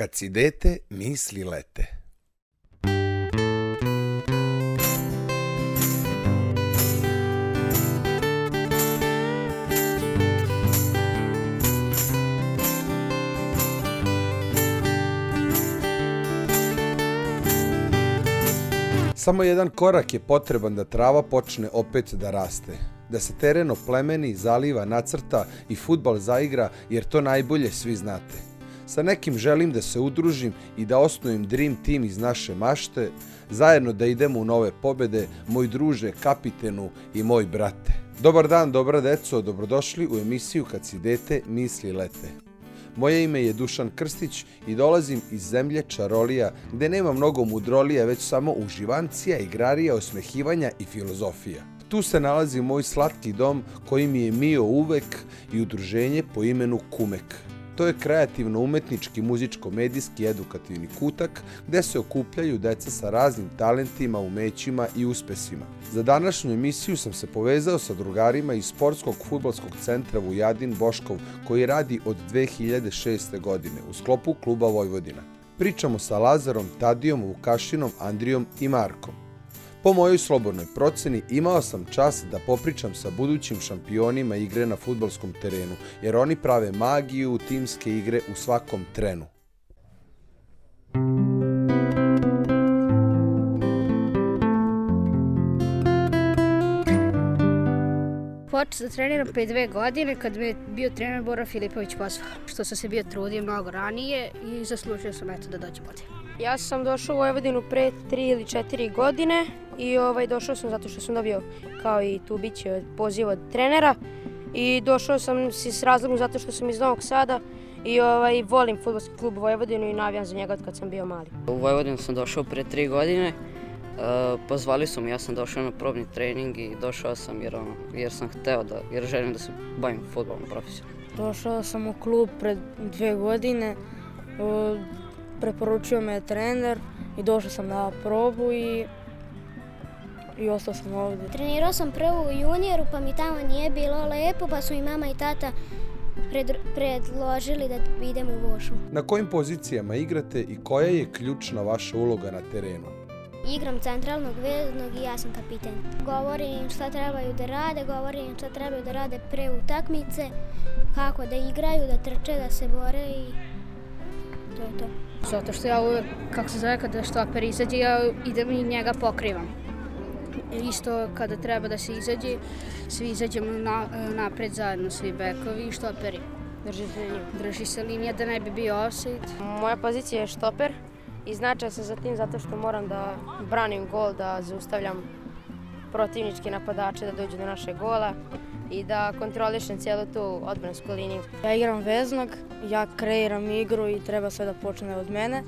Kad si dete, misli lete. Samo jedan korak je potreban da trava počne opet da raste. Da se teren oplemeni, zaliva, nacrta i futbal zaigra, jer to najbolje svi znate. Sa nekim želim da se udružim i da osnujem Dream Team iz naše mašte, zajedno da idemo u nove pobede, moj druže, kapitenu i moj brate. Dobar dan, dobra deco, dobrodošli u emisiju Kad si dete, misli lete. Moje ime je Dušan Krstić i dolazim iz zemlje Čarolija, gde nema mnogo mudrolija, već samo uživancija, igrarija, osmehivanja i filozofija. Tu se nalazi moj slatki dom koji mi je mio uvek i udruženje po imenu Kumek. To je kreativno-umetnički, muzičko-medijski edukativni kutak gde se okupljaju deca sa raznim talentima, umećima i uspesima. Za današnju emisiju sam se povezao sa drugarima iz Sportskog futbolskog centra Vujadin Boškov koji radi od 2006. godine u sklopu kluba Vojvodina. Pričamo sa Lazarom, Tadijom, Vukašinom, Andrijom i Markom. Po mojoj slobodnoj proceni imao sam čas da popričam sa budućim šampionima igre na futbolskom terenu, jer oni prave magiju timske igre u svakom trenu. Počeo da treniram pre dve godine kad me bio trener Bora Filipović pozvao. Što sam se bio trudio mnogo ranije i zaslužio sam eto da dođem ovdje. Ja sam došao u Vojvodinu pre 3 ili 4 godine i ovaj, došao sam zato što sam dobio kao i tu biće poziv od trenera i došao sam si s razlogom zato što sam iz Novog Sada i ovaj, volim futbolski klub Vojvodinu i navijam za njega od kad sam bio mali. U Vojvodinu sam došao pre 3 godine Uh, pozvali su me, ja sam došao na probni trening i došao sam jer, ono, jer sam hteo da, jer želim da se bavim futbolom profesionalno. Došao sam u klub pred dve godine, uh, preporučio me trener i došao sam na probu i i ostao sam ovde. Trenirao sam prvo u junioru pa mi tamo nije bilo lepo pa su i mama i tata pred, predložili da idem u Vošu. Na kojim pozicijama igrate i koja je ključna vaša uloga na terenu? Igram centralnog veznog i ja sam kapiten. Govorim im šta trebaju da rade, govorim im šta trebaju da rade pre utakmice, kako da igraju, da trče, da se bore i to je to. Zato što ja uvek, kako se zove, kada štoper izađe, ja idem i njega pokrivam. Isto kada treba da se izađe, svi izađemo na, napred zajedno, svi bekovi i štoperi. Drži se liniju. Drži se linija da ne bi bio offside. Moja pozicija je štoper i značaj sam za tim zato što moram da branim gol, da zaustavljam protivnički napadače da dođu do našeg gola i da kontrolišem cijelu tu odbransku liniju. Ja igram veznog, ja kreiram igru i treba sve da počne od mene.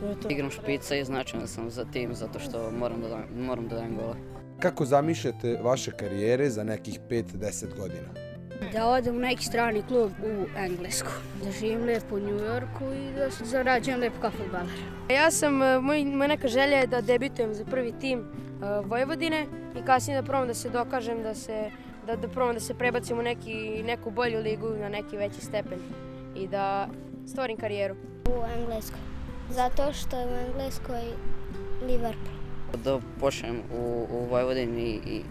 To je to. Igram špica i značajno sam za tim zato što moram da, dajem, moram da dajem gola. Kako zamišljate vaše karijere za nekih 5-10 godina? Da odem u neki strani klub u Englesku. Da živim lepo u Njujorku i da zarađujem lepo kao futbaler. Ja sam, moj, moja neka želja je da debitujem za prvi tim uh, Vojvodine i kasnije da probam da se dokažem, da se da, da probam da se prebacim u neki, neku bolju ligu na neki veći stepen i da stvorim karijeru. U Engleskoj. Zato što je u Engleskoj Liverpool. Da počnem u, u Vojvodini i, i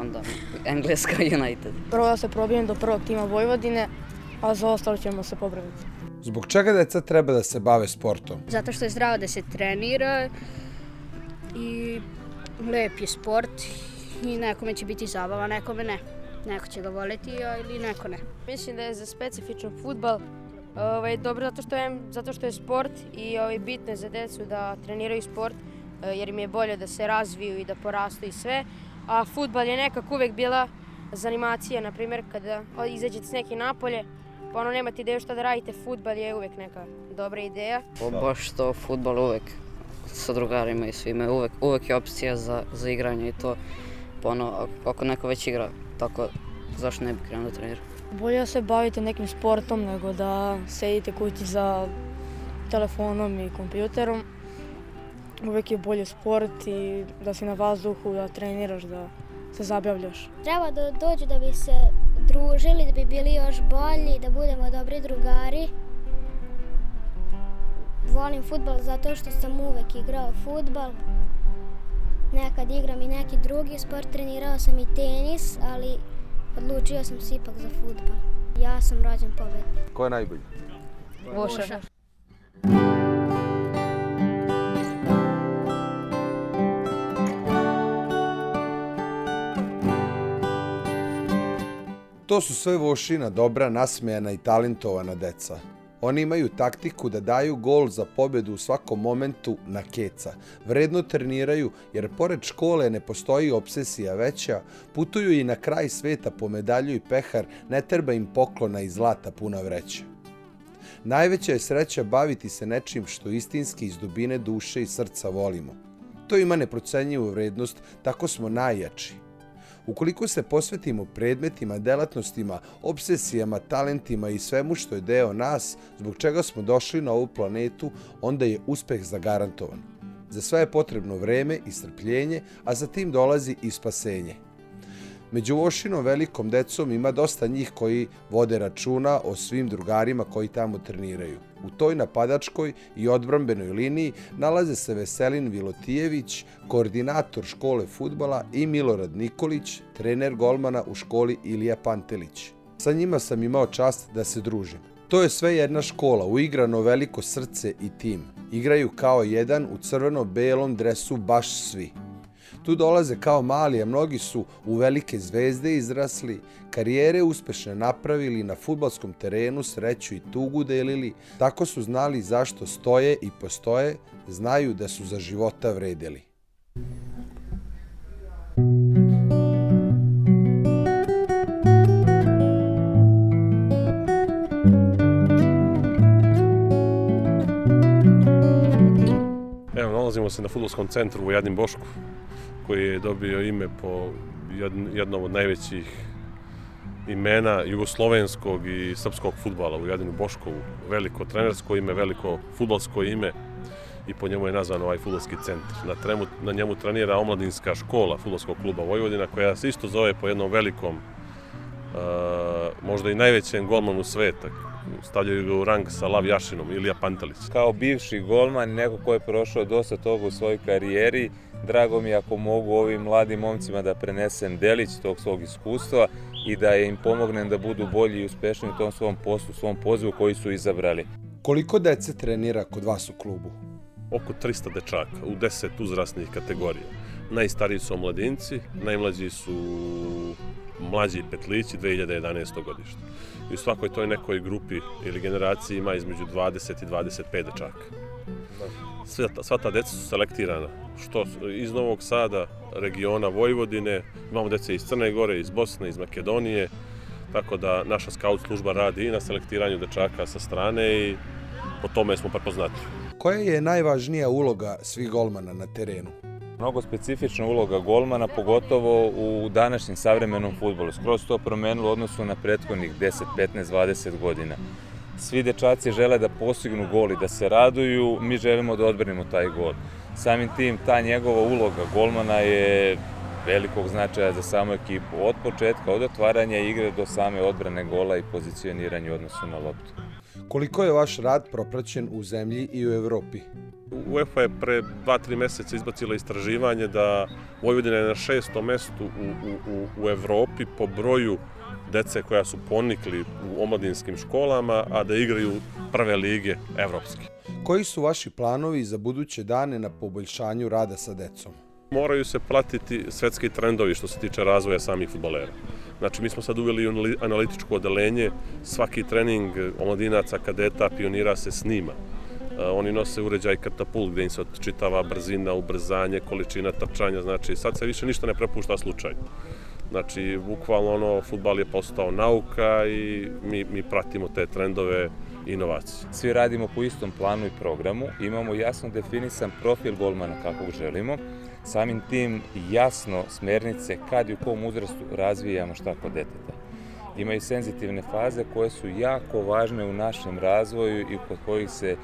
onda Engleska United. Prvo da se probijem do prvog tima Vojvodine, a za ostalo ćemo se popraviti. Zbog čega deca treba da se bave sportom? Zato što je zdravo da se trenira i lep je sport i nekome će biti zabava, nekome ne. Neko će ga voleti, a ili neko ne. Mislim da je za specifičan futbal ovaj, dobro zato što je, zato što je sport i ovaj, bitno je za decu da treniraju sport jer im je bolje da se razviju i da porastu i sve. A futbal je nekako uvek bila zanimacija, na primjer kada izađete s neki napolje, pa ono nemate ideju šta da radite, futbal je uvek neka dobra ideja. O, baš to, futbal uvek sa drugarima i svime, uvek, uvek je opcija za, za igranje i to, pa ono, ako neko već igra, tako, zašto ne bi krenuo da trenira? Bolje da se bavite nekim sportom nego da sedite kući za telefonom i kompjuterom. Uvek je bolje sport i da si na vazduhu, da treniraš, da se zabavljaš. Treba da dođu da bi se družili, da bi bili još bolji, da budemo dobri drugari Volim futbal zato što sam uvek igrao futbal. Nekad igram i neki drugi sport, trenirao sam i tenis, ali odlučio sam se ipak za futbal. Ja sam rođen pobednik. Ko je najbolji? Voša. To su sve vošina, dobra, nasmejana i talentovana deca. Oni imaju taktiku da daju gol za pobedu u svakom momentu na keca. Vredno treniraju jer pored škole ne postoji obsesija veća, putuju i na kraj sveta po medalju i pehar, ne treba im poklona i zlata puna vreća. Najveća je sreća baviti se nečim što istinski iz dubine duše i srca volimo. To ima neprocenjivu vrednost, tako smo najjači. Ukoliko se posvetimo predmetima, delatnostima, obsesijama, talentima i svemu što je deo nas, zbog čega smo došli na ovu planetu, onda je uspeh zagarantovan. Za sve je potrebno vreme i strpljenje, a za tim dolazi i spasenje. Među Vošinom velikom decom ima dosta njih koji vode računa o svim drugarima koji tamo treniraju. U toj napadačkoj i odbrambenoj liniji nalaze se Veselin Vilotijević, koordinator škole futbala i Milorad Nikolić, trener golmana u školi Ilija Pantelić. Sa njima sam imao čast da se družim. To je sve jedna škola, uigrano veliko srce i tim. Igraju kao jedan u crveno-belom dresu baš svi. Tu dolaze kao mali, a mnogi su u velike zvezde izrasli, karijere uspešne napravili na futbalskom terenu, sreću i tugu delili, tako su znali zašto stoje i postoje, znaju da su za života vredeli. Evo, nalazimo se na futbolskom centru u Jadnim Bošku, koji je dobio ime po jednom od najvećih imena jugoslovenskog i srpskog futbala u Jadinu Boškovu. Veliko trenersko ime, veliko futbalsko ime i po njemu je nazvan ovaj futbolski centar. Na, tremu, na njemu trenira omladinska škola futbolskog kluba Vojvodina koja se isto zove po jednom velikom, uh, možda i najvećem golmanu sveta. Stavljaju ga u rang sa Lav Jašinom, Ilija Pantelić. Kao bivši golman, neko ko je prošao dosta toga u svojoj karijeri, drago mi je ako mogu ovim mladim momcima da prenesem delić tog svog iskustva i da im pomognem da budu bolji i uspešni u tom svom poslu, svom pozivu koji su izabrali. Koliko dece trenira kod vas u klubu? Oko 300 dečaka u 10 uzrasnih kategorija. Najstariji su omladinci, najmlađi su mlađi petlići 2011. godište. I u svakoj toj nekoj grupi ili generaciji ima između 20 i 25 dečaka. Sva, sva ta deca su selektirana, što iz Novog Sada, regiona Vojvodine, imamo dece iz Crne Gore, iz Bosne, iz Makedonije, tako da naša scout služba radi i na selektiranju dečaka sa strane i po tome smo prepoznati. Koja je najvažnija uloga svih golmana na terenu? Mnogo specifična uloga golmana, pogotovo u današnjem savremenom futbolu. Skroz to promenilo odnosu na prethodnih 10, 15, 20 godina. Svi dečaci žele da postignu gol i da se raduju, mi želimo da odbranimo taj gol. Samim tim, ta njegova uloga golmana je velikog značaja za samu ekipu. Od početka, od otvaranja igre do same odbrane gola i pozicioniranja u odnosu na loptu. Koliko je vaš rad propraćen u zemlji i u Evropi? UEFA je pre 2-3 meseca izbacila istraživanje da Vojvodina je na šestom mestu u, u, u, u Evropi po broju dece koja su ponikli u omladinskim školama, a da igraju prve lige evropske. Koji su vaši planovi za buduće dane na poboljšanju rada sa decom? Moraju se pratiti svetski trendovi što se tiče razvoja samih futbolera. Znači, mi smo sad uveli analitičko odelenje, svaki trening omladinaca, kadeta, pionira se snima. Oni nose uređaj katapult gde im se odčitava brzina, ubrzanje, količina trčanja, znači sad se više ništa ne prepušta slučaju. Znači, bukvalno ono, futbal je postao nauka i mi, mi pratimo te trendove inovacije. Svi radimo po istom planu i programu, imamo jasno definisan profil golmana kakvog želimo, samim tim jasno smernice kad i u kom uzrastu razvijamo šta kod deteta. Imaju senzitivne faze koje su jako važne u našem razvoju i kod kojih se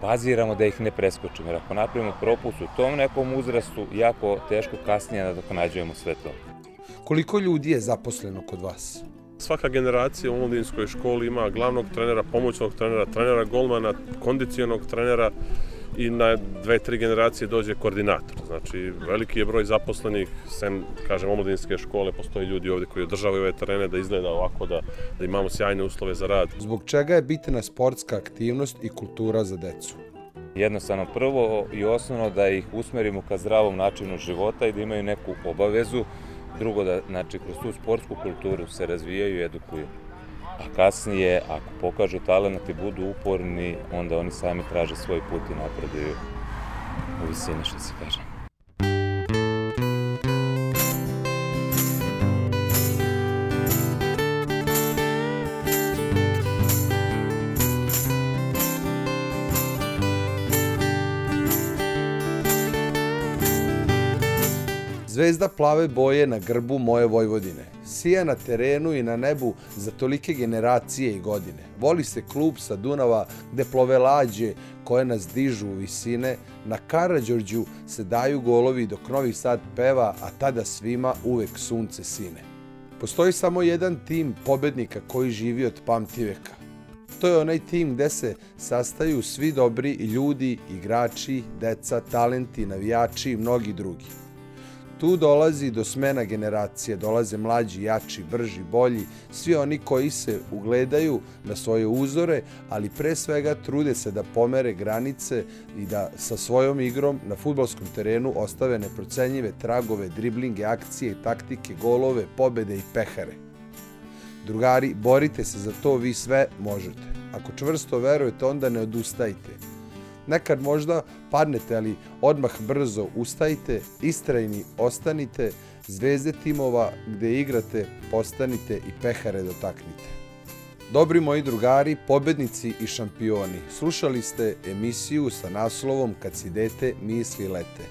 baziramo da ih ne preskočimo. Jer ako napravimo propust u tom nekom uzrastu, jako teško kasnije nadoknađujemo sve to. Koliko ljudi je zaposleno kod vas? Svaka generacija u omladinskoj školi ima glavnog trenera, pomoćnog trenera, trenera golmana, kondicionog trenera i na dve, tri generacije dođe koordinator. Znači, veliki je broj zaposlenih, sem, kažem, omladinske škole, postoji ljudi ovde koji održavaju ove terene da izgleda ovako, da, da imamo sjajne uslove za rad. Zbog čega je bitna sportska aktivnost i kultura za decu? Jednostavno, prvo i osnovno da ih usmerimo ka zdravom načinu života i da imaju neku obavezu. Drugo, da znači, kroz tu sportsku kulturu se razvijaju i edukuju. A kasnije, ako pokažu talent i budu uporni, onda oni sami traže svoj put i napreduju u visini, što se kaže. Zvezda plave boje na grbu moje Vojvodine. Sija na terenu i na nebu za tolike generacije i godine. Voli se klub sa Dunava gde plove lađe koje nas dižu u visine. Na Karadžorđu se daju golovi dok Novi Sad peva, a tada svima uvek sunce sine. Postoji samo jedan tim pobednika koji živi od pamtiveka. To je onaj tim gde se sastaju svi dobri ljudi, igrači, deca, talenti, navijači i mnogi drugi. Tu dolazi do smena generacije, dolaze mlađi, jači, brži, bolji, svi oni koji se ugledaju na svoje uzore, ali pre svega trude se da pomere granice i da sa svojom igrom na futbolskom terenu ostave neprocenjive tragove, driblinge, akcije taktike, golove, pobede i pehare. Drugari, borite se za to, vi sve možete. Ako čvrsto verujete, onda ne odustajte. Nekad možda padnete, ali odmah brzo ustajte, istrajni ostanite, zvezde timova gde igrate postanite i pehare dotaknite. Dobri moji drugari, pobednici i šampioni, slušali ste emisiju sa naslovom Kad si dete, misli lete.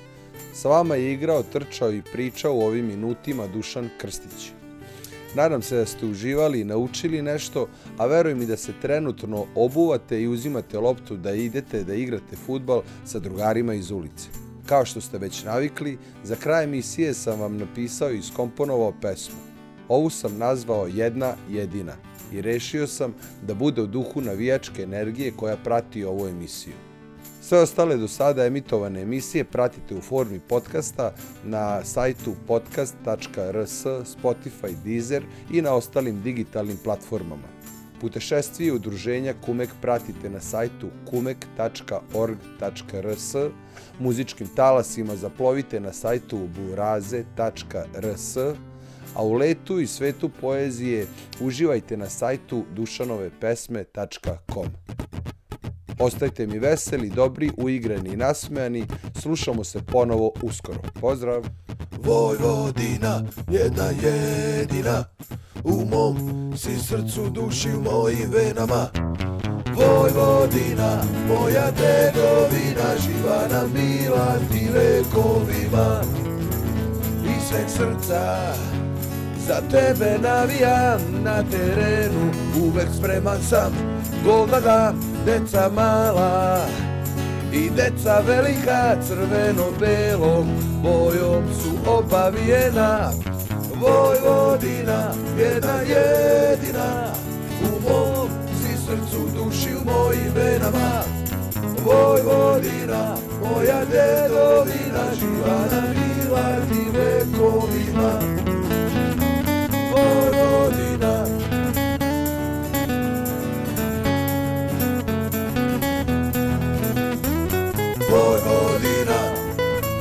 Sa vama je igrao, trčao i pričao u ovim minutima Dušan Krstić. Nadam se da ste uživali i naučili nešto, a verujem i da se trenutno obuvate i uzimate loptu da idete da igrate futbal sa drugarima iz ulice. Kao što ste već navikli, za kraj emisije sam vam napisao i skomponovao pesmu. Ovu sam nazvao Jedna jedina i rešio sam da bude u duhu navijačke energije koja prati ovu emisiju. Sve ostale do sada emitovane emisije pratite u formi podcasta na sajtu podcast.rs, Spotify, Deezer i na ostalim digitalnim platformama. Putešestvije udruženja Kumek pratite na sajtu kumek.org.rs, muzičkim talasima zaplovite na sajtu buraze.rs, a u letu i svetu poezije uživajte na sajtu dušanovepesme.com. Ostajte mi veseli, dobri, uigrani i nasmejani. Slušamo se ponovo uskoro. Pozdrav! Vojvodina, jedna jedina U mom si srcu, duši, u mojim venama Vojvodina, moja dedovina Živa nam bila ti vekovima Iz sveg srca za tebe navijam na terenu Uvek spreman sam, gol da dam deca mala i deca velika crveno-belom bojom su obavijena. Vojvodina jedna jedina u mom si srcu duši u mojim venama. Vojvodina moja dedovina živa na bila ti vekovima. Vojvodina,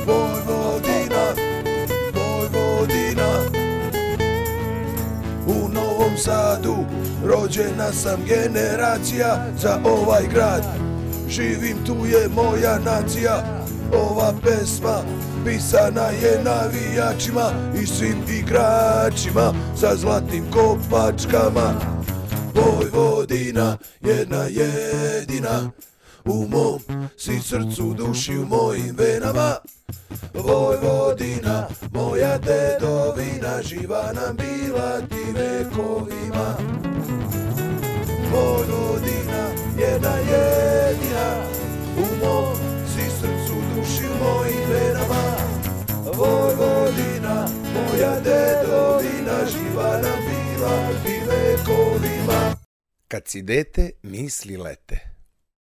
Vojvodina, Vojvodina. U Novom Sadu rođena sam generacija za ovaj grad. Živim, tu je moja nacija. Ova pesma pisana je navijačima i svim igračima sa zlatnim kopačkama. Vojvodina, jedna jedina u mom si srcu, duši u mojim venama. Vojvodina, moja dedovina, živa nam bila ti vekovima. Vojvodina, jedna jedina, u mom si srcu, duši u mojim venama. Vojvodina, moja dedovina, živa nam bila ti vekovima. Kad si dete, misli lete.